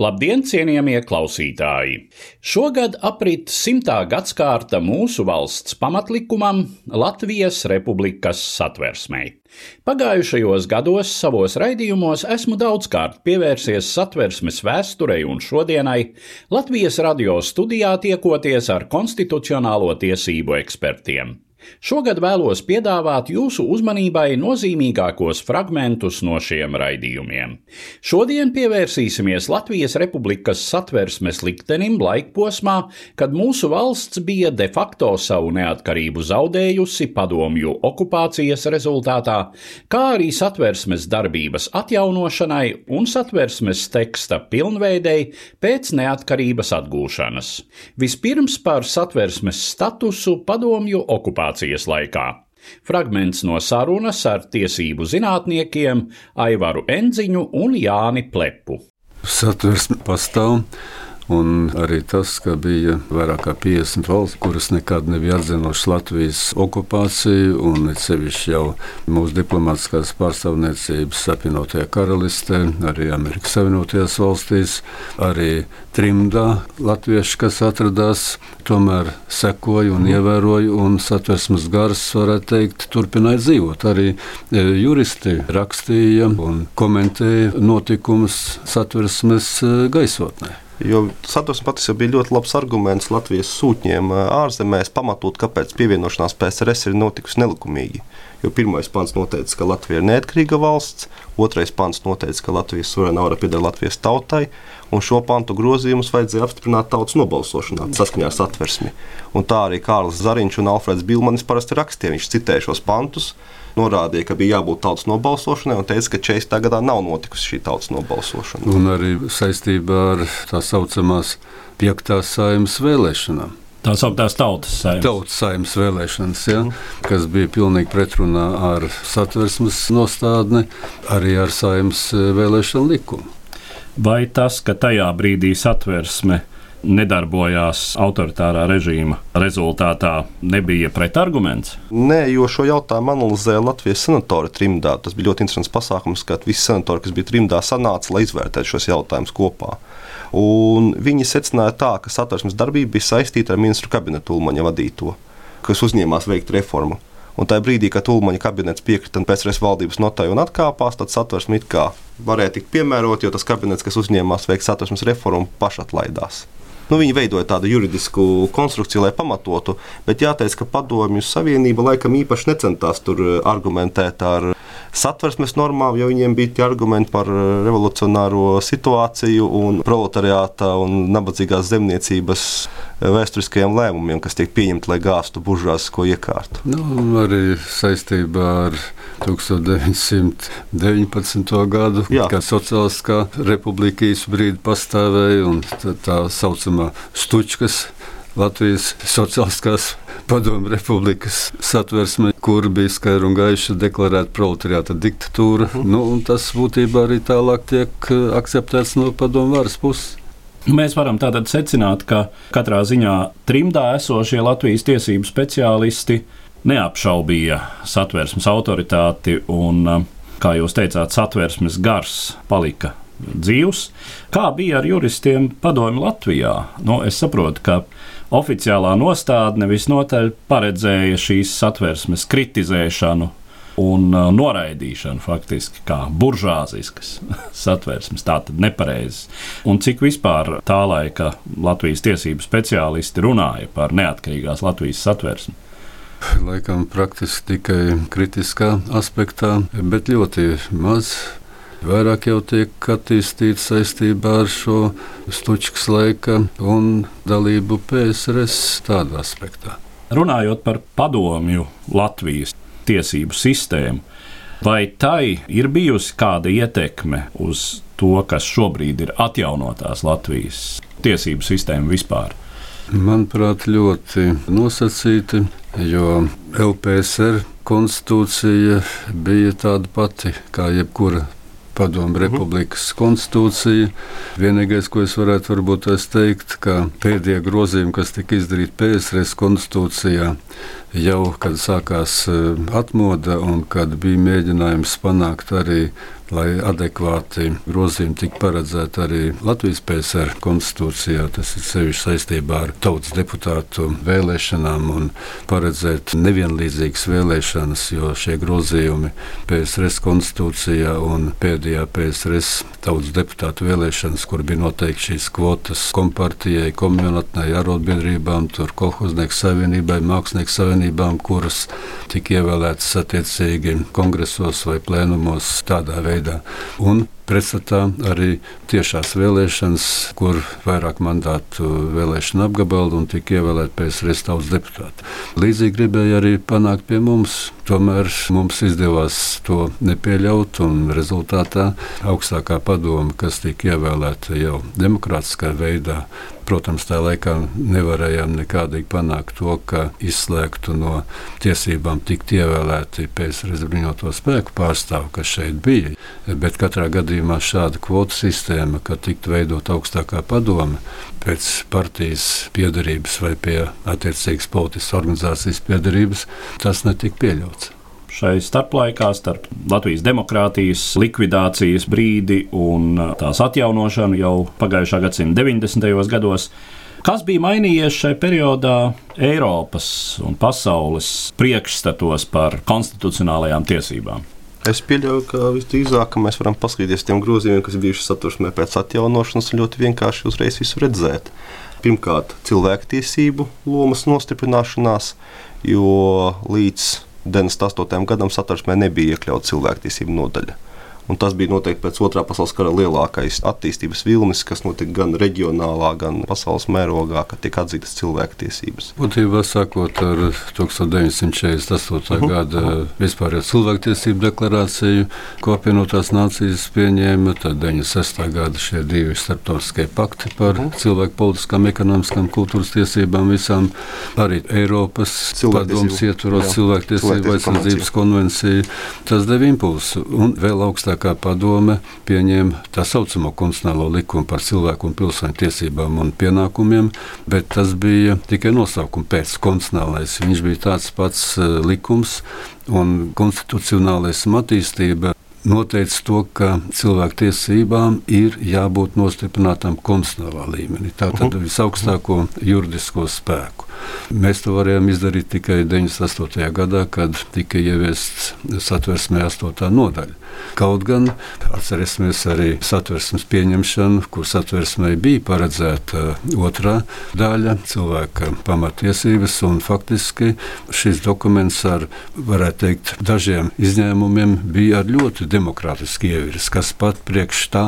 Labdien, cienījamie klausītāji! Šogad aprit simtā gadsimta mūsu valsts pamatlikumam Latvijas Republikas satversmei. Pagājušajos gados savos raidījumos esmu daudzkārt pievērsies satversmes vēsturei un šodienai, Latvijas radio studijā tiekoties ar konstitucionālo tiesību ekspertiem. Šogad vēlos piedāvāt jūsu uzmanībai nozīmīgākos fragmentus no šiem raidījumiem. Šodien pievērsīsimies Latvijas Republikas satversmes liktenim laikposmā, kad mūsu valsts bija de facto savu neatkarību zaudējusi padomju okupācijas rezultātā, kā arī satversmes darbības atjaunošanai un satversmes teksta pilnveidei pēc neatkarības atgūšanas. Vispirms par satversmes statusu padomju okupācijas okupācijas laikā. Fragments no sarunas ar tiesību zinātniekiem Aivaru Enziņu un Jāni Plepu. Satversme pastāv. Un arī tas, ka bija vairāk kā 50 valsts, kuras nekad nebija atzinušas Latvijas okupāciju, un sevišķi jau mūsu diplomātiskās pārstāvniecības apvienotajā karalistē, arī Amerikas Savienotajās valstīs, arī trimdā latvieši, kas atradās, tomēr sekoja un ievēroja, un satversmes gars, varētu teikt, turpināja dzīvot. Arī juristi rakstīja un komentēja notikumus satversmes gaisotnē. Jo satversme patiesībā bija ļoti labs arguments Latvijas sūtņiem ārzemēs, pamatot, kāpēc pievienošanās PSRS ir notikusi nelikumīgi. Jo pirmais pants noteica, ka Latvija ir neatkarīga valsts, otrais pants noteica, ka Latvijas suverēna vara pieder Latvijas tautai, un šo pantu grozījumus vajadzēja apstiprināt tautas nobalsošanā saskaņā ar satversmi. Un tā arī Kārlis Zariņš un Alfreds Bilmanis parasti rakstīja. Viņš citēja šos pantus, norādīja, ka bija jābūt tautas nobalsošanai, un teica, ka 40. gadā nav notikusi šī tautas nobalsošana. Un arī saistībā ar tā saucamās piektās saimnes vēlēšanām. Tā sauktās tautas saimnes. Tautas saimnes vēlēšanas, ja, kas bija pilnīgi pretrunā ar satversmes nostādni, arī ar saimnes vēlēšanu likumu. Vai tas, ka tajā brīdī satversme nedarbojās autoritārā režīma rezultātā, nebija pretarguments? Nē, jo šo jautājumu analizēja Latvijas senatori trimdā. Tas bija ļoti interesants pasākums, kad visi senatori, kas bija trimdā, sanāca, lai izvērtētu šos jautājumus kopā. Un viņi secināja tā, ka satversmes darbība bija saistīta ar ministru kabinetu Ulmaņa vadīto, kas uzņēmās veikt reformu. Un tajā brīdī, kad Ulmaņa kabinets piekrita PSRS valdības notai un atkāpās, tad satversme it kā varēja tikt piemērot, jo tas kabinets, kas uzņēmās veikt satversmes reformu, pašatlaidās. Nu, viņi veidoja tādu juridisku konstrukciju, lai pamatotu, bet jāteic, ka Padomju Savienība laikam īpaši necentās tur argumentēt ar satversmes normām, jo viņiem bija tie argumenti par revolucionāro situāciju un proletariāta un nabadzīgās zemniecības vēsturiskajiem lēmumiem, kas tiek pieņemti, lai gāztu buržāzisko iekārtu. Nu, arī saistībā ar 1919. gadu, Jā. kad Sociālistiskā republika īsu brīdi pastāvēja un tā, tā saucamā stučkas. Latvijas Sociālistiskās Padomju Republikas satversme, kur bija skaidri un gaiši deklarēta proletariāta diktatūra. Uh -huh. nu, tas būtībā arī tālāk tiek akceptēts no padomu varas puses. Nu, mēs varam tātad secināt, ka katrā ziņā trimdā esošie Latvijas tiesību speciālisti neapšaubīja satversmes autoritāti un, kā jūs teicāt, satversmes gars palika dzīvs. Kā bija ar juristiem padomju Latvijā? Nu, es saprotu, ka oficiālā nostādne visnotaļ paredzēja šīs satversmes kritizēšanu un noraidīšanu faktiski kā buržāziskas satversmes, tātad nepareizes. Un cik vispār tā laika Latvijas tiesību speciālisti runāja par neatkarīgās Latvijas satversmi? Laikam praktiski tikai kritiskā aspektā, bet ļoti maz vairāk jau tiek attīstīts saistībā ar šo Stučkas laika un dalību PSRS tādā aspektā. Runājot par padomju Latvijas tiesību sistēmu, vai tai ir bijusi kāda ietekme uz to, kas šobrīd ir atjaunotās Latvijas tiesību sistēma vispār? Manuprāt, ļoti nosacīti, jo LPSR konstitūcija bija tāda pati kā jebkura Padomu Republikas konstitūcija. Vienīgais, ko es varētu varbūt teikt, ka pēdējie grozījumi, kas tika izdarīti PSRS konstitūcijā, jau kad sākās eh, atmoda un kad bija mēģinājums panākt arī lai adekvāti grozījumi tiktu paredzēti arī Latvijas PSR konstitūcijā. Tas ir sevišķi saistībā ar tautas deputātu vēlēšanām un paredzēt nevienlīdzīgas vēlēšanas, jo šie grozījumi PSRS konstitūcijā un pēdējā PSRS tautas deputātu vēlēšanas, kur bija noteikti šīs kvotas kompartijai, komunatnai, arotbiedrībām, tur kolhoznieku savienībai, mākslinieku savienībām, kuras tika ievēlētas attiecīgi kongresos vai plēnumos tādā veidā. Un pretstatā arī tiešās vēlēšanas, kur vairāk mandātu vēlēšana apgabalu un tika ievēlēti PSRS tautas deputāti. Līdzīgi gribēja arī panākt pie mums. Tomēr mums izdevās to nepieļaut, un rezultātā augstākā padoma, kas tika ievēlēta jau demokrātiskā veidā, protams, tā laikā nevarējām nekādīgi panākt to, ka izslēgtu no tiesībām tikt ievēlēti PSRS bruņoto spēku pārstāvi, kas šeit bija. Bet katrā gadījumā gadījumā šāda kvotu sistēma, ka tiktu veidot augstākā padome pēc partijas piedarības vai pie attiecīgas politiskas organizācijas piedarības, tas netika pieļauts šai starplaikā starp Latvijas demokrātijas likvidācijas brīdi un tās atjaunošanu jau pagājušā gadsimta 90. gados. Kas bija mainījies šajā periodā Eiropas un pasaules priekšstatos par konstitucionālajām tiesībām? Es pieļauju, ka visdrīzāk mēs varam paskatīties tiem grozījumiem, kas bijuši satversmē pēc atjaunošanas, un ļoti vienkārši uzreiz visu redzēt. Pirmkārt, cilvēktiesību lomas nostiprināšanās, jo līdz 98. gadam satversmē nebija iekļauta cilvēktiesību nodaļa. Un tas bija noteikti pēc otrā pasaules kara lielākais attīstības vilnis, kas notika gan reģionālā, gan pasaules mērogā, kad tika atzītas cilvēktiesības. Būtībā sakot, ar 1948. Uh -huh. gada vispārējo cilvēktiesību deklarāciju, ko apvienotās nācijas pieņēma, tad 96. gada šie divi starptautiskie pakti par uh -huh. cilvēku politiskām, ekonomiskām, kultūras tiesībām visām, arī Eiropas padomus ietvaros cilvēktiesību aizsardzības konvenciju. Tas deva impulsu un vēl augstāk augstākā padome pieņēma tā saucamo konstitucionālo likumu par cilvēku un pilsoņu tiesībām un pienākumiem, bet tas bija tikai nosaukums pēc konstitucionālais. Viņš bija tāds pats eh, likums un konstitucionālais attīstība noteica to, ka cilvēktiesībām ir jābūt nostiprinātām konstitucionālā līmenī. Tātad -huh. visaugstāko juridisko spēku. Mēs to varējām izdarīt tikai 98. gadā, kad tika ieviests satversmē 8. nodaļa. Kaut gan atcerēsimies arī satversmes pieņemšanu, kur satversmē bija paredzēta otrā daļa - cilvēka pamatiesības, un faktiski šis dokuments ar, varētu teikt, dažiem izņēmumiem bija ar ļoti demokrātiski ievirs, kas pat priekš tā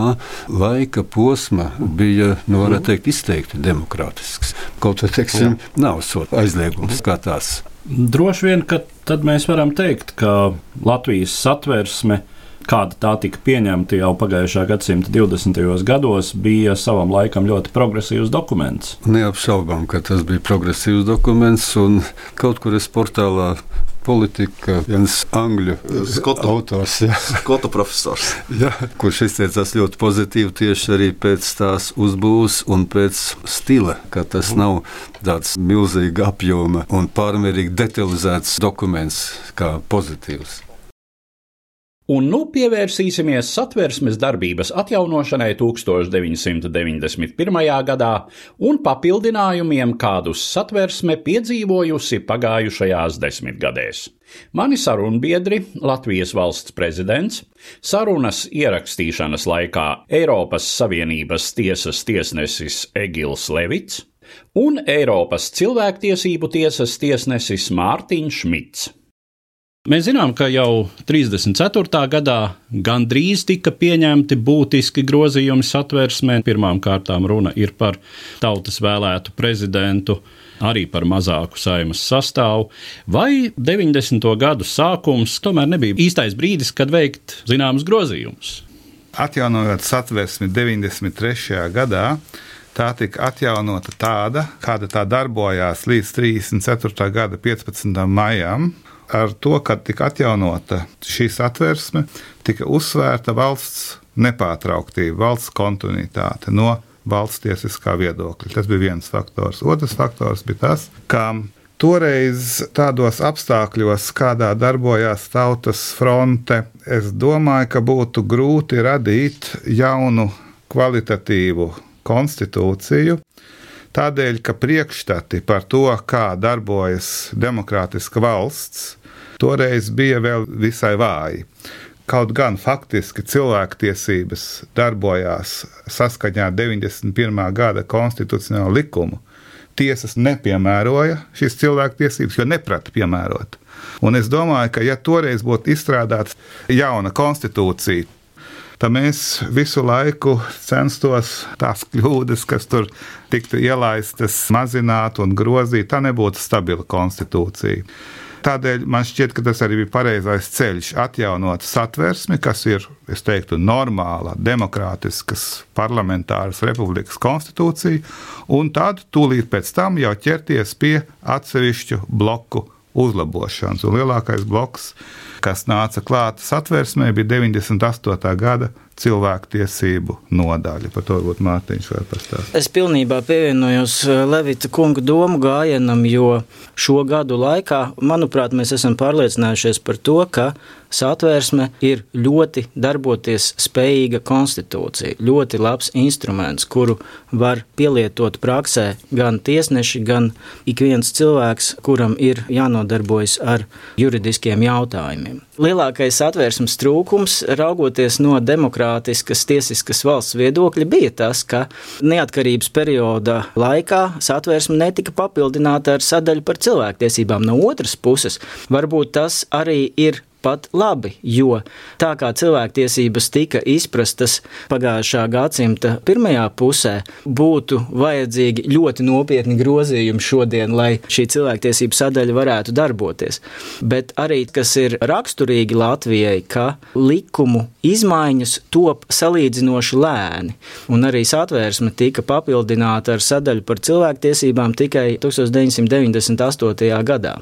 laika posma bija, nu, varētu teikt, izteikti demokrātisks. Kaut vai, teiksim, nav sot aizliegums kā tās. Droši vien, ka tad mēs varam teikt, ka Latvijas satversme kāda tā tika pieņemta jau pagājušā gadsimta 20. gados, bija savam laikam ļoti progresīvs dokuments. Neapšaubām, ka tas bija progresīvs dokuments, un kaut kur es portālā politika, viens angļu Skotu, autors, jā. Skotu profesors. jā, kurš izteicās ļoti pozitīvi tieši arī pēc tās uzbūves un pēc stila, ka tas mm. nav tāds milzīga apjoma un pārmērīgi detalizēts dokuments kā pozitīvs. Un nu pievērsīsimies satversmes darbības atjaunošanai 1991. gadā un papildinājumiem, kādus satversme piedzīvojusi pagājušajās desmitgadēs. Mani sarunbiedri, Latvijas valsts prezidents, sarunas ierakstīšanas laikā Eiropas Savienības tiesas tiesnesis Egils Levits un Eiropas cilvēktiesību tiesas tiesnesis Mārtiņš Šmits. Mēs zinām, ka jau 34. gadā gandrīz tika pieņemti būtiski grozījumi satversmē. Pirmām kārtām runa ir par tautas vēlētu prezidentu arī par mazāku saimas sastāvu, vai 90. gadu sākums tomēr nebija īstais brīdis, kad veikt zināmus grozījumus. Atjaunojot satversmi 93. gadā, tā tika atjaunota tāda, kāda tā darbojās līdz 34. gada 15. maijam. Ar to, kad tika atjaunota šī satversme, tika uzsvērta valsts nepārtrauktība, valsts kontinuitāte no valsts tiesiskā viedokļa. Tas bija viens faktors. Otrs faktors bija tas, ka Toreiz tādos apstākļos, kādā darbojās Tautas fronte, es domāju, ka būtu grūti radīt jaunu kvalitatīvu konstitūciju. Tādēļ, ka priekšstati par to, kā darbojas demokrātiska valsts, toreiz bija vēl visai vāji. Kaut gan faktiski cilvēktiesības darbojās saskaņā ar 91. gada konstitucionālo likumu, tiesas nepiemēroja šīs cilvēktiesības, jo neprata piemērot. Un es domāju, ka ja toreiz būtu izstrādāta jauna konstitūcija, tad mēs visu laiku censtos tās kļūdas, kas tur tiktu ielaistas, mazināt un grozīt. Tā nebūtu stabila konstitūcija. Tādēļ man šķiet, ka tas arī bija pareizais ceļš atjaunot satversmi, kas ir, es teiktu, normāla, demokrātiskas, parlamentāras republikas konstitūcija, un tad tūlīt pēc tam jau ķerties pie atsevišķu bloku uzlabošanas. Un lielākais bloks, kas nāca klāta satversmē, bija 98. gada cilvēktiesību nodaļa. Par to varbūt Mārtiņš var pastāstīt. Es pilnībā pievienojos Levita kunga domu gājienam, jo šo gadu laikā, manuprāt, mēs esam pārliecinājušies par to, ka satvērsme ir ļoti darboties spējīga konstitūcija, ļoti labs instruments, kuru var pielietot praksē gan tiesneši, gan ik viens cilvēks, kuram ir jānodarbojas ar juridiskiem jautājumiem. Lielākais satvērsmes trūkums, raugoties no demokrātiskas, tiesiskas valsts viedokļa, bija tas, ka neatkarības perioda laikā satvērsme netika papildināta ar sadaļu par cilvēktiesībām. No otras puses, varbūt tas arī ir pat labi, jo tā kā cilvēktiesības tika izprastas pagājušā gadsimta pirmajā pusē, būtu vajadzīgi ļoti nopietni grozījumi šodien, lai šī cilvēktiesību sadaļa varētu darboties. Bet arī kas ir raksturīgi Latvijai, ka likumu izmaiņas top salīdzinoši lēni, un arī satvērsme tika papildināta ar sadaļu par cilvēktiesībām tikai 1998. gadā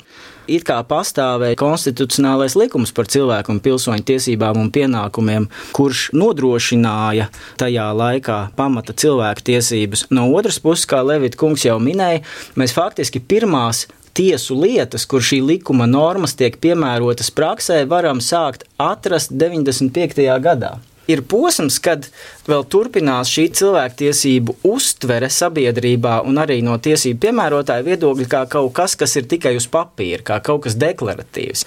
it kā pastāvēja konstitucionālais likums par cilvēku un pilsoņu tiesībām un pienākumiem, kurš nodrošināja tajā laikā pamata cilvēku tiesības. No otras puses, kā Levita kungs jau minēja, mēs faktiski pirmās tiesu lietas, kur šī likuma normas tiek piemērotas praksē, varam sākt atrast 95. gadā ir posms, kad vēl turpinās šī cilvēktiesību uztvere sabiedrībā un arī no tiesību piemērotāja viedokļa kā kaut kas, kas ir tikai uz papīra, kā kaut kas deklaratīvs.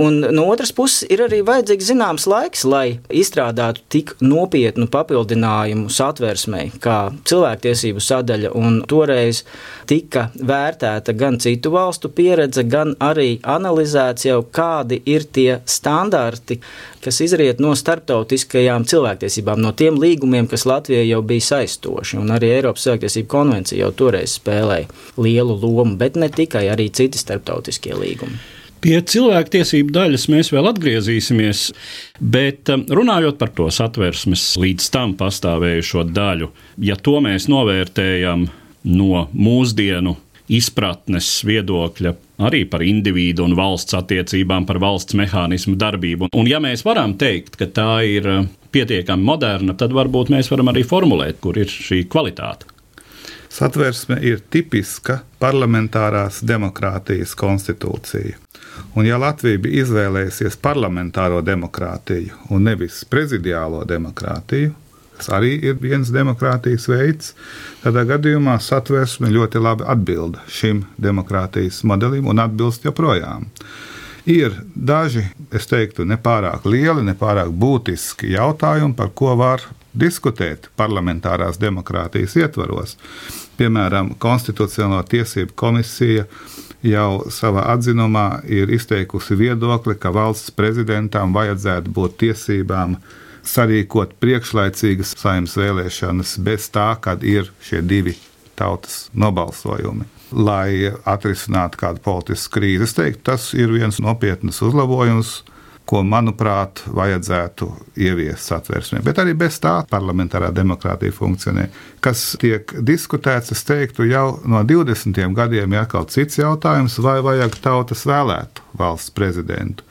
Un no otras puses ir arī vajadzīgs zināms laiks, lai izstrādātu tik nopietnu papildinājumu satversmei, kā cilvēktiesību sadaļa, un toreiz tika vērtēta gan citu valstu pieredze, gan arī analizēts jau kādi ir tie standarti, kas izriet no starptautiskajām cilvēktiesībām, no tiem līgumiem, kas Latvijai jau bija saistoši. Un arī Eiropas cilvēktiesību konvencija jau toreiz spēlēja lielu lomu, bet ne tikai arī citi starptautiskie līgumi. Pie cilvēktiesību daļas mēs vēl atgriezīsimies, bet um, runājot par to satversmes līdz tam pastāvējušo daļu, ja to mēs novērtējam no mūsdienu izpratnes viedokļa arī par individu un valsts attiecībām, par valsts mehānismu darbību. Un, ja mēs varam teikt, ka tā ir uh, pietiekami moderna, tad varbūt mēs varam arī formulēt, kur ir šī kvalitāte. Satversme ir tipiska parlamentārās demokrātijas konstitūcija. Un, ja Latvija bija izvēlējusies parlamentāro demokrātiju un nevis prezidiālo demokrātiju, kas arī ir viens demokrātijas veids, tādā gadījumā satversme ļoti labi atbild šim demokrātijas modelim un atbilst joprojām. Ir daži, es teiktu, nepārāk lieli, nepārāk būtiski jautājumi, par ko var diskutēt parlamentārās demokrātijas ietvaros. Piemēram, Konstitucionālo tiesību komisija jau savā atzinumā ir izteikusi viedokli, ka valsts prezidentam vajadzētu būt tiesībām sarīkot priekšlaicīgas saimnes vēlēšanas bez tā, kad ir šie divi tautas nobalsojumi. lai atrisinātu kādu politisku krīzi. Es teiktu, tas ir viens nopietns uzlabojums, ko, manuprāt, vajadzētu ieviest satversmē. Bet arī bez tā parlamentārā demokrātija funkcionē. Kas tiek diskutēts, es teiktu, jau no 20 gadiem ir atkal cits jautājums, vai vajag tautas vēlētu valsts prezidentu.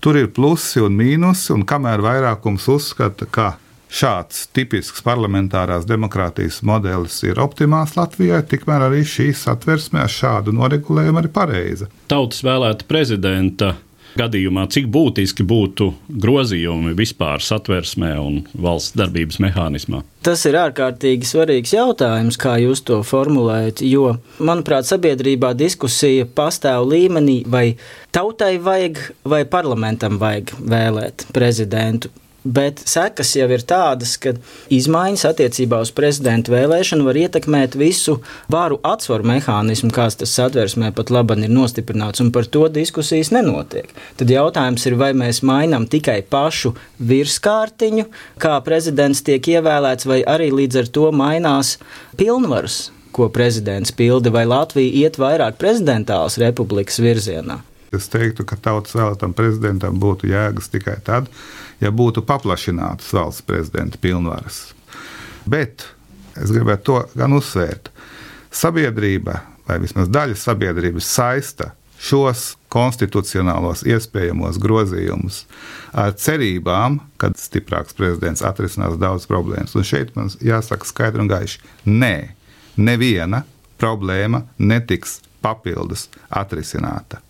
Tur ir plusi un mīnusi, un kamēr vairākums uzskata, ka šāds tipisks parlamentārās demokrātijas modelis ir optimāls Latvijai, tikmēr arī šī satversme ar šādu noregulējumu ir pareiza. Tautas vēlēta prezidenta gadījumā, cik būtiski būtu grozījumi vispār satversmē un valsts darbības mehānismā? Tas ir ārkārtīgi svarīgs jautājums, kā jūs to formulējat, jo, manuprāt, sabiedrībā diskusija pastāv līmenī, vai tautai vajag vai parlamentam vajag vēlēt prezidentu. Bet sekas jau ir tādas, ka izmaiņas attiecībā uz prezidenta vēlēšanu var ietekmēt visu varu atsvaru mehānismu, kāds tas satversmē pat labi ir nostiprināts, un par to diskusijas nenotiek. Tad jautājums ir, vai mēs mainām tikai pašu virskārtiņu, kā prezidents tiek ievēlēts, vai arī līdz ar to mainās pilnvaras, ko prezidents pilda, vai Latvija iet vairāk prezidentālas republikas virzienā. Es teiktu, ka tautas vēlētam prezidentam būtu jēgas tikai tad, ja būtu paplašinātas valsts prezidenta pilnvaras. Bet es gribētu to gan uzsvērt. Sabiedrība, vai vismaz daļa sabiedrības, saista šos konstitucionālos iespējamos grozījumus ar cerībām, ka stiprāks prezidents atrisinās daudz problēmas. Un šeit man jāsaka skaidri un gaiši: nē, neviena problēma netiks papildus atrisināta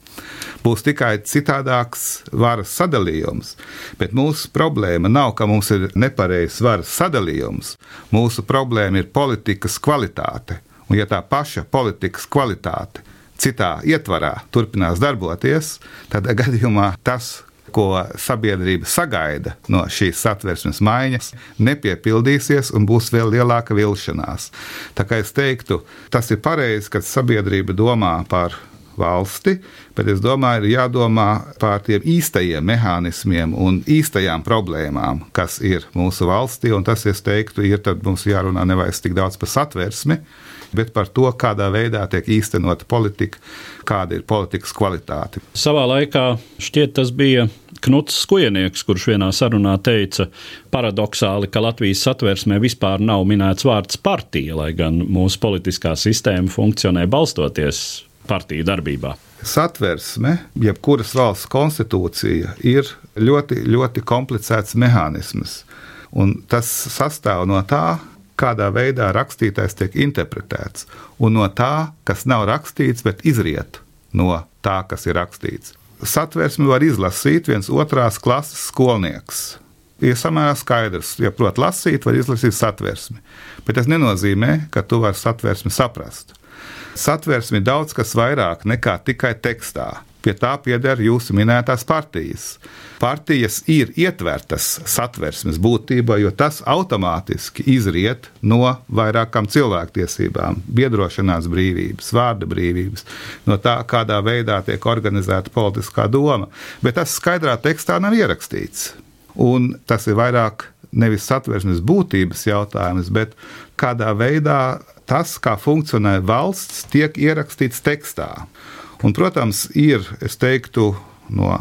būs tikai citādāks varas sadalījums. Bet mūsu problēma nav, ka mums ir nepareizs varas sadalījums. Mūsu problēma ir politikas kvalitāte. Un, ja tā paša politikas kvalitāte citā ietvarā turpinās darboties, tad gadījumā tas, ko sabiedrība sagaida no šīs satversmes maiņas, nepiepildīsies un būs vēl lielāka vilšanās. Tā kā es teiktu, tas ir pareizi, kad sabiedrība domā par valsti, bet es domāju, ir jādomā par tiem īstajiem mehānismiem un īstajām problēmām, kas ir mūsu valstī. Tas, es teiktu, ir mums jārunā nevis tik daudz par satversmi, bet par to, kādā veidā tiek īstenota politika, kāda ir politikas kvalitāte. Savā laikā šķiet tas bija Knuts Skujenieks, kurš vienā sarunā teica paradoxāli, ka Latvijas satversmē vispār nav minēts vārds partija, lai gan mūsu politiskā sistēma funkcionē balstoties partiju darbībā? Satversme, jebkuras valsts konstitūcija, ir ļoti, ļoti komplicēts mehānisms. Un tas sastāv no tā, kādā veidā rakstītais tiek interpretēts, un no tā, kas nav rakstīts, bet izriet no tā, kas ir rakstīts. Satversmi var izlasīt viens otrās klases skolnieks. Ir samērā skaidrs, ja prot lasīt, var izlasīt satversmi. Bet tas nenozīmē, ka tu vari satversmi saprast satversmi daudz kas vairāk nekā tikai tekstā. Pie tā pieder jūsu minētās partijas. Partijas ir ietvertas satversmes būtībā, jo tas automātiski izriet no vairākām cilvēktiesībām, biedrošanās brīvības, vārda brīvības, no tā, kādā veidā tiek organizēta politiskā doma. Bet tas skaidrā tekstā nav ierakstīts. Un tas ir vairāk nevis satversmes būtības jautājums, bet kādā veidā tas, kā funkcionē valsts, tiek ierakstīts tekstā. Un, protams, ir, es teiktu, no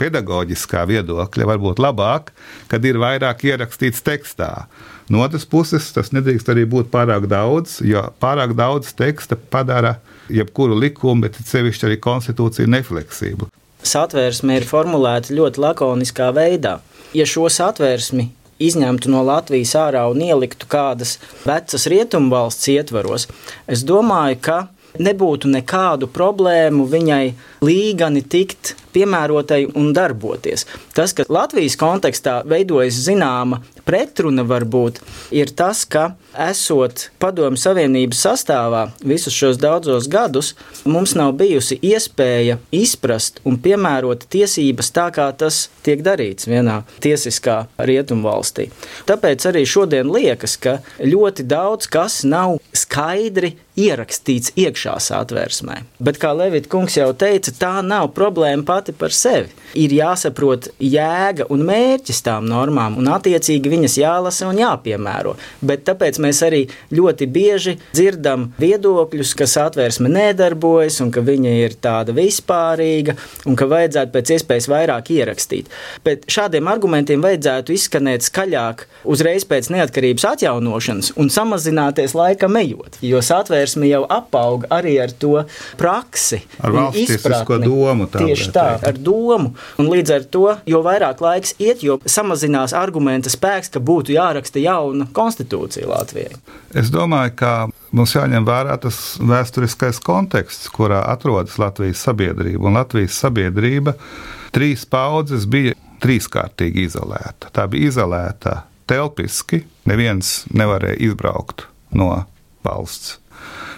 pedagoģiskā viedokļa varbūt labāk, kad ir vairāk ierakstīts tekstā. No otras puses, tas nedrīkst arī būt pārāk daudz, jo pārāk daudz teksta padara jebkuru likumu, bet sevišķi arī konstitūciju nefleksiblu. Satvērsme ir formulēta ļoti lakoniskā veidā. Ja šo satvērsmi izņemtu no Latvijas ārā un ieliktu kādas vecas rietumvalsts ietvaros, es domāju, ka nebūtu nekādu problēmu viņai līgani tikt piemērotai un darboties. Tas, ka Latvijas kontekstā veidojas zināma pretruna, varbūt ir tas, ka esot Padomju Savienības sastāvā visus šos daudzos gadus, mums nav bijusi iespēja izprast un piemērot tiesības tā, kā tas tiek darīts vienā tiesiskā rietumvalstī. Tāpēc arī šodien liekas, ka ļoti daudz kas nav skaidri ierakstīts iekšā satvērsmē. Bet, kā Levita kungs jau teica, tā nav problēma pati pati par sevi. Ir jāsaprot jēga un mērķis tām normām, un attiecīgi viņas jālasa un jāpiemēro. Bet tāpēc mēs arī ļoti bieži dzirdam viedokļus, ka satversme nedarbojas un ka viņa ir tāda vispārīga un ka vajadzētu pēc iespējas vairāk ierakstīt. Bet šādiem argumentiem vajadzētu izskanēt skaļāk uzreiz pēc neatkarības atjaunošanas un samazināties laikam ejot, jo satversme jau apauga arī ar to praksi. Ar valstisko domu. Tieši tā. Ar domu. Un līdz ar to, jo vairāk laiks iet, jo samazinās argumenta spēks, ka būtu jāraksta jauna konstitūcija Latvijai. Es domāju, ka mums jāņem vērā tas vēsturiskais konteksts, kurā atrodas Latvijas sabiedrība. Un Latvijas sabiedrība trīs paudzes bija trīskārtīgi izolēta. Tā bija izolēta telpiski, neviens nevarēja izbraukt no valsts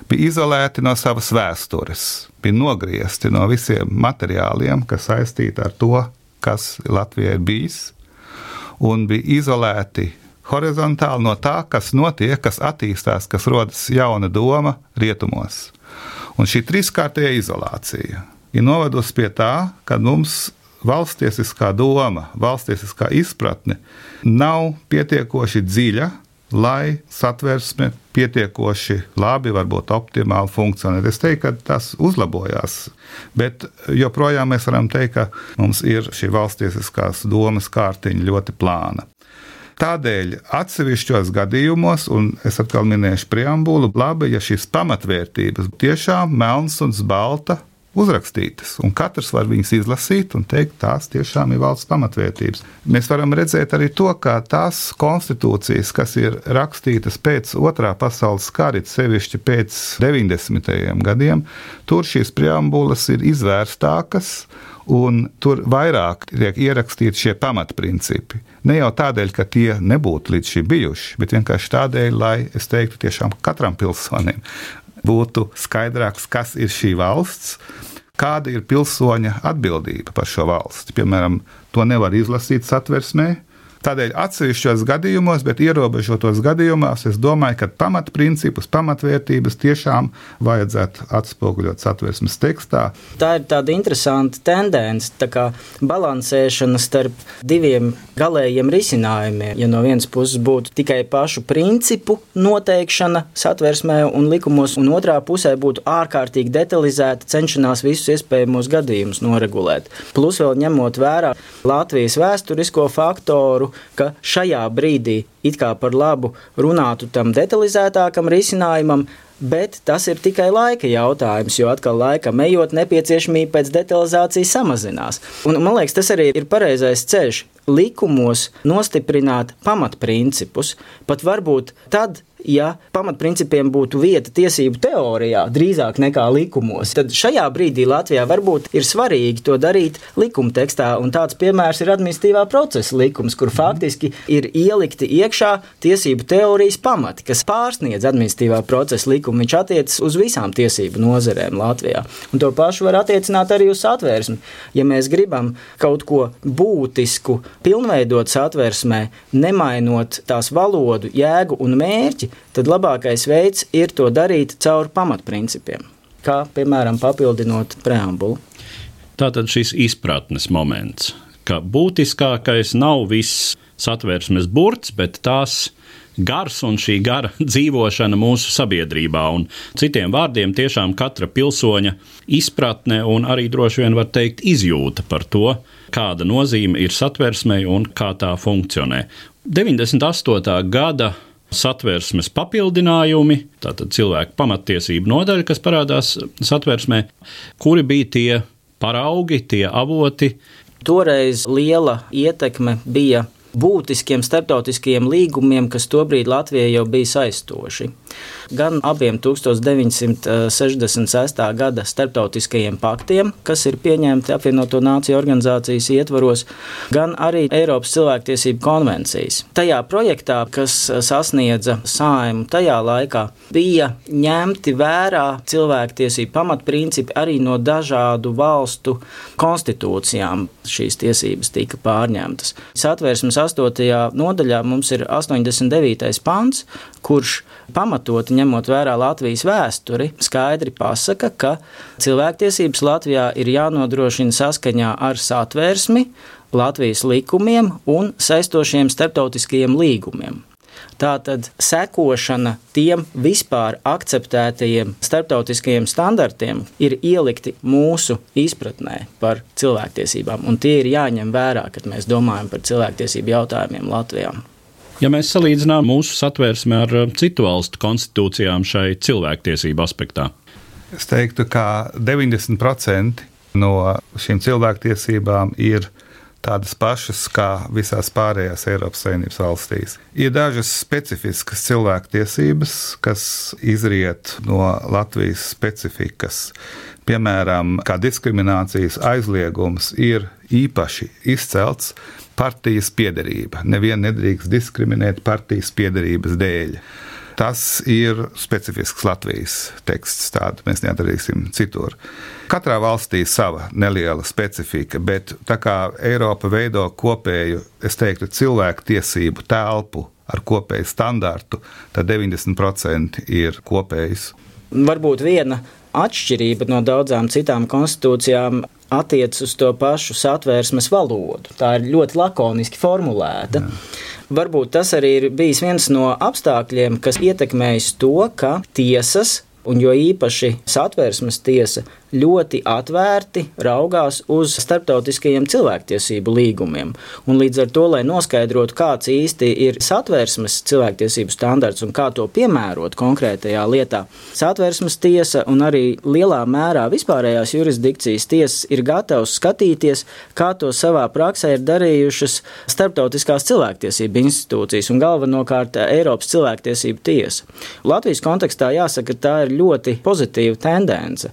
bija izolēti no savas vēstures, bija nogriezti no visiem materiāliem, kas saistīti ar to, kas Latvijai ir bijis, un bija izolēti horizontāli no tā, kas notiek, kas attīstās, kas rodas jauna doma rietumos. Un šī trīskārtējā izolācija ir novedusi pie tā, ka mums valstiesiskā doma, valstiesiskā izpratne nav pietiekoši dziļa, lai satversme pietiekoši labi, varbūt optimāli funkcionē. Es teiktu, ka tas uzlabojās, bet joprojām mēs varam teikt, ka mums ir šī valstiesiskās domas kārtiņa ļoti plāna. Tādēļ atsevišķos gadījumos, un es atkal minēšu preambulu, labi, ja šīs pamatvērtības tiešām melns un balta uzrakstītas, un katrs var viņas izlasīt un teikt, tās tiešām ir valsts pamatvērtības. Mēs varam redzēt arī to, ka tās konstitūcijas, kas ir rakstītas pēc otrā pasaules kara, sevišķi pēc 90. gadiem, tur šīs preambulas ir izvērstākas. Un tur vairāk tiek ierakstīti šie pamatprincipi. Ne jau tādēļ, ka tie nebūtu līdz šim bijuši, bet vienkārši tādēļ, lai es teiktu, tiešām katram pilsonim būtu skaidrāks, kas ir šī valsts, kāda ir pilsoņa atbildība par šo valsti. Piemēram, to nevar izlasīt satversmē, Tādēļ atsevišķos gadījumos, bet ierobežotos gadījumos, es domāju, ka pamatprincipus, pamatvērtības tiešām vajadzētu atspoguļot satversmes tekstā. Tā ir tāda interesanta tendence, tā kā balansēšana starp diviem galējiem risinājumiem. Ja no vienas puses būtu tikai pašu principu noteikšana satversmē un likumos, un otrā pusē būtu ārkārtīgi detalizēta cenšanās visus iespējamos gadījumus noregulēt. Plus vēl ņemot vērā Latvijas vēsturisko faktoru, ka šajā brīdī it kā par labu runātu tam detalizētākam risinājumam, bet tas ir tikai laika jautājums, jo atkal laikam ejot, nepieciešamība pēc detalizācijas samazinās. Un, man liekas, tas arī ir pareizais ceļš. Likumos nostiprināt pamatprincipus, pat varbūt tad, ja pamatprincipiem būtu vieta tiesību teorijā drīzāk nekā likumos, tad šajā brīdī Latvijā varbūt ir svarīgi to darīt likuma tekstā. Un tāds piemērs ir administratīvā procesa likums, kur faktiski ir ielikti iekšā tiesību teorijas pamati, kas pārsniedz administratīvā procesa likumu. Viņš attiecas uz visām tiesību nozarēm Latvijā. Un to pašu var attiecināt arī uz satvērsmi. Ja mēs gribam kaut ko būtisku pilnveidot satvērsmē, nemainot tās valodu, jēgu un mērķi, tad labākais veids ir to darīt caur pamatprincipiem, kā piemēram papildinot preambulu. Tātad šis izpratnes moments, ka būtiskākais nav viss satversmes burts, bet tās gars un šī gara dzīvošana mūsu sabiedrībā. Un citiem vārdiem, tiešām katra pilsoņa izpratne un arī droši vien var teikt izjūta par to, kāda nozīme ir satversmei un kā tā funkcionē. 98. gada satversmes papildinājumi, tātad cilvēku pamatiesību nodaļa, kas parādās satversmē, kuri bija tie paraugi, tie avoti. Toreiz liela ietekme bija būtiskiem starptautiskajiem līgumiem, kas tobrīd Latvijai jau bija saistoši gan abiem 1966. gada starptautiskajiem paktiem, kas ir pieņemti apvienoto nāciju organizācijas ietvaros, gan arī Eiropas cilvēktiesību konvencijas. Tajā projektā, kas sasniedza saimu tajā laikā, bija ņemti vērā cilvēktiesību pamatprincipi arī no dažādu valstu konstitūcijām. Šīs tiesības tika pārņemtas. Satvērsmes 8. nodaļā mums ir 89. pants, kurš pamatot ņemot vērā Latvijas vēsturi, skaidri pasaka, ka cilvēktiesības Latvijā ir jānodrošina saskaņā ar satvērsmi, Latvijas likumiem un saistošiem starptautiskajiem līgumiem. Tātad sekošana tiem vispār akceptētajiem starptautiskajiem standartiem ir ielikti mūsu izpratnē par cilvēktiesībām, un tie ir jāņem vērā, kad mēs domājam par cilvēktiesību jautājumiem Latvijā. Ja mēs salīdzinām mūsu satversmi ar uh, citu valstu konstitūcijām šai cilvēktiesību aspektā, es teiktu, ka 90% no šīm cilvēktiesībām ir tādas pašas kā visās pārējās Eiropas Savienības valstīs. Ir dažas specifiskas cilvēktiesības, kas izriet no Latvijas specifikas. Piemēram, kā diskriminācijas aizliegums ir īpaši izcelts partijas piederība. Nevienu nedrīkst diskriminēt partijas piederības dēļ. Tas ir specifisks Latvijas teksts, tādu mēs neatradīsim citur. Katrā valstī ir sava neliela specifika, bet tā kā Eiropa veido kopēju, es teiktu, cilvēku tiesību telpu ar kopēju standartu, tad 90% ir kopējs. Varbūt viena atšķirība no daudzām citām konstitūcijām attiecas uz to pašu satvērsmes valodu. Tā ir ļoti lakoniski formulēta. Jā. Varbūt tas arī ir bijis viens no apstākļiem, kas ietekmējis to, ka tiesas, un jo īpaši satvērsmes tiesa, ļoti atvērti raugās uz starptautiskajiem cilvēktiesību līgumiem. Un līdz ar to, lai noskaidrotu, kāds īsti ir satversmes cilvēktiesību standarts un kā to piemērot konkrētajā lietā, satversmes tiesa un arī lielā mērā vispārējās jurisdikcijas tiesas ir gatavs skatīties, kā to savā praksē ir darījušas starptautiskās cilvēktiesību institūcijas un galvenokārt Eiropas cilvēktiesību tiesa. Latvijas kontekstā jāsaka, ka tā ir ļoti pozitīva tendence.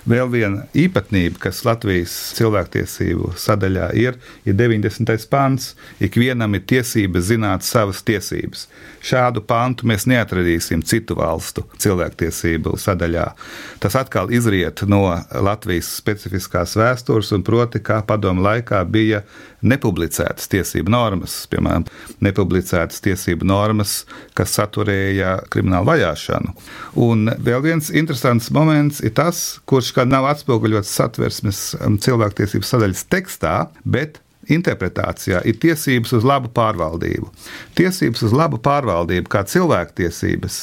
Vēl viena īpatnība, kas Latvijas cilvēktiesību sadaļā ir, ir 90. pāns. Ikvienam ir tiesības zināt savas tiesības. Šādu pāntu mēs neatradīsim citu valstu cilvēktiesību sadaļā. Tas atkal izriet no Latvijas specifiskās vēstures, un proti, kā padomu laikā bija nepublicētas tiesību normas, piemēram, nepublicētas tiesību normas, kas saturēja kriminālu vajāšanu. Un vēl viens interesants moments ir tas, kurš kā nav atspoguļots satversmes cilvēktiesību sadaļas tekstā, bet interpretācijā ir tiesības uz labu pārvaldību. Tiesības uz labu pārvaldību, kā cilvēktiesības,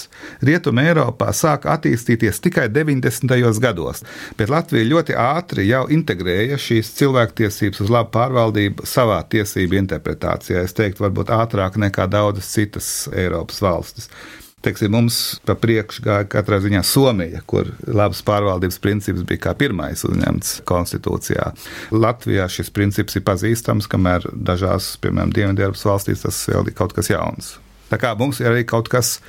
Rietumē Eiropā sāka attīstīties tikai 90. gados, bet Latvija ļoti ātri jau integrēja šīs cilvēktiesības uz labu pārvaldību savā tiesību interpretācijā. Es teiktu, varbūt ātrāk nekā daudzas citas Eiropas valstis. Teiksim, mums pa priekšu gāja katrā ziņā Somija, kur labas pārvaldības princips bija kā pirmais uzņemts konstitūcijā. Latvijā šis princips ir pazīstams, kamēr dažās, piemēram, Dienvidēropas valstīs tas vēl ir kaut kas jauns. Tā kā mums ir arī kaut kas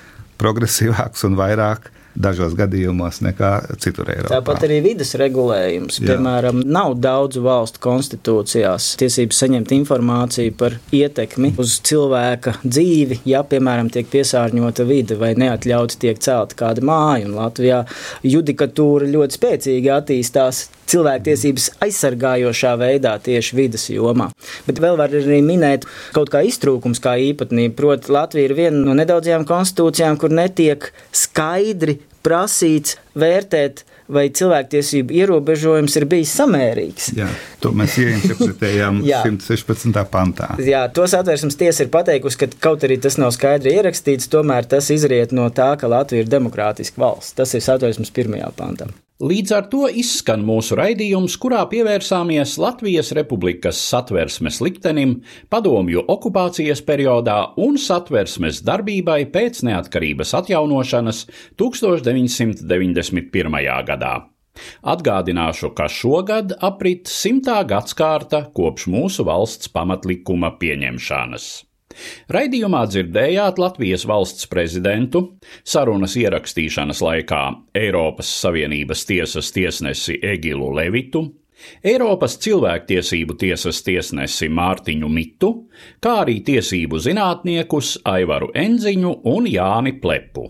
progresīvāks un vairāk dažos gadījumos nekā citur Eiropā. Tāpat arī vidas regulējums. Jā. Piemēram, nav daudzu valstu konstitūcijās tiesības saņemt informāciju par ietekmi uz cilvēka dzīvi, ja, piemēram, tiek piesārņota vide vai neatļauti tiek celta kāda māja. Un Latvijā judikatūra ļoti spēcīgi attīstās cilvēktiesības aizsargājošā veidā tieši vidas jomā. Bet vēl var arī minēt kaut kā iztrūkums kā īpatnība. Proti, Latvija ir viena no nedaudzajām konstitūcijām, kur netiek skaidri prasīts vērtēt vai cilvēktiesību ierobežojums ir bijis samērīgs. Jā, to mēs ieinterpretējām 116. pantā. Jā, to satversmes tiesa ir pateikusi, ka kaut arī tas nav skaidri ierakstīts, tomēr tas izriet no tā, ka Latvija ir demokrātiska valsts. Tas ir satversmes pirmajā pantā. Līdz ar to izskan mūsu raidījums, kurā pievērsāmies Latvijas Republikas satversmes liktenim, padomju okupācijas periodā un satversmes darbībai pēc neatkarības atjaunošanas 1991. gadā. Atgādināšu, ka šogad aprit simtā gadskārta kopš mūsu valsts pamatlikuma pieņemšanas. Raidījumā dzirdējāt Latvijas valsts prezidentu, sarunas ierakstīšanas laikā Eiropas Savienības tiesas tiesnesi Egilu Levitu, Eiropas cilvēktiesību tiesas tiesnesi Mārtiņu Mitu, kā arī tiesību zinātniekus Aivaru Enziņu un Jāni Plepu.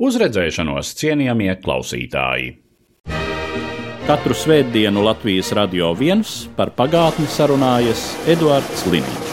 Uzredzēšanos cienījamie klausītāji! Katru svētdienu Latvijas radio viens par pagātni sarunājas Eduards Līniju.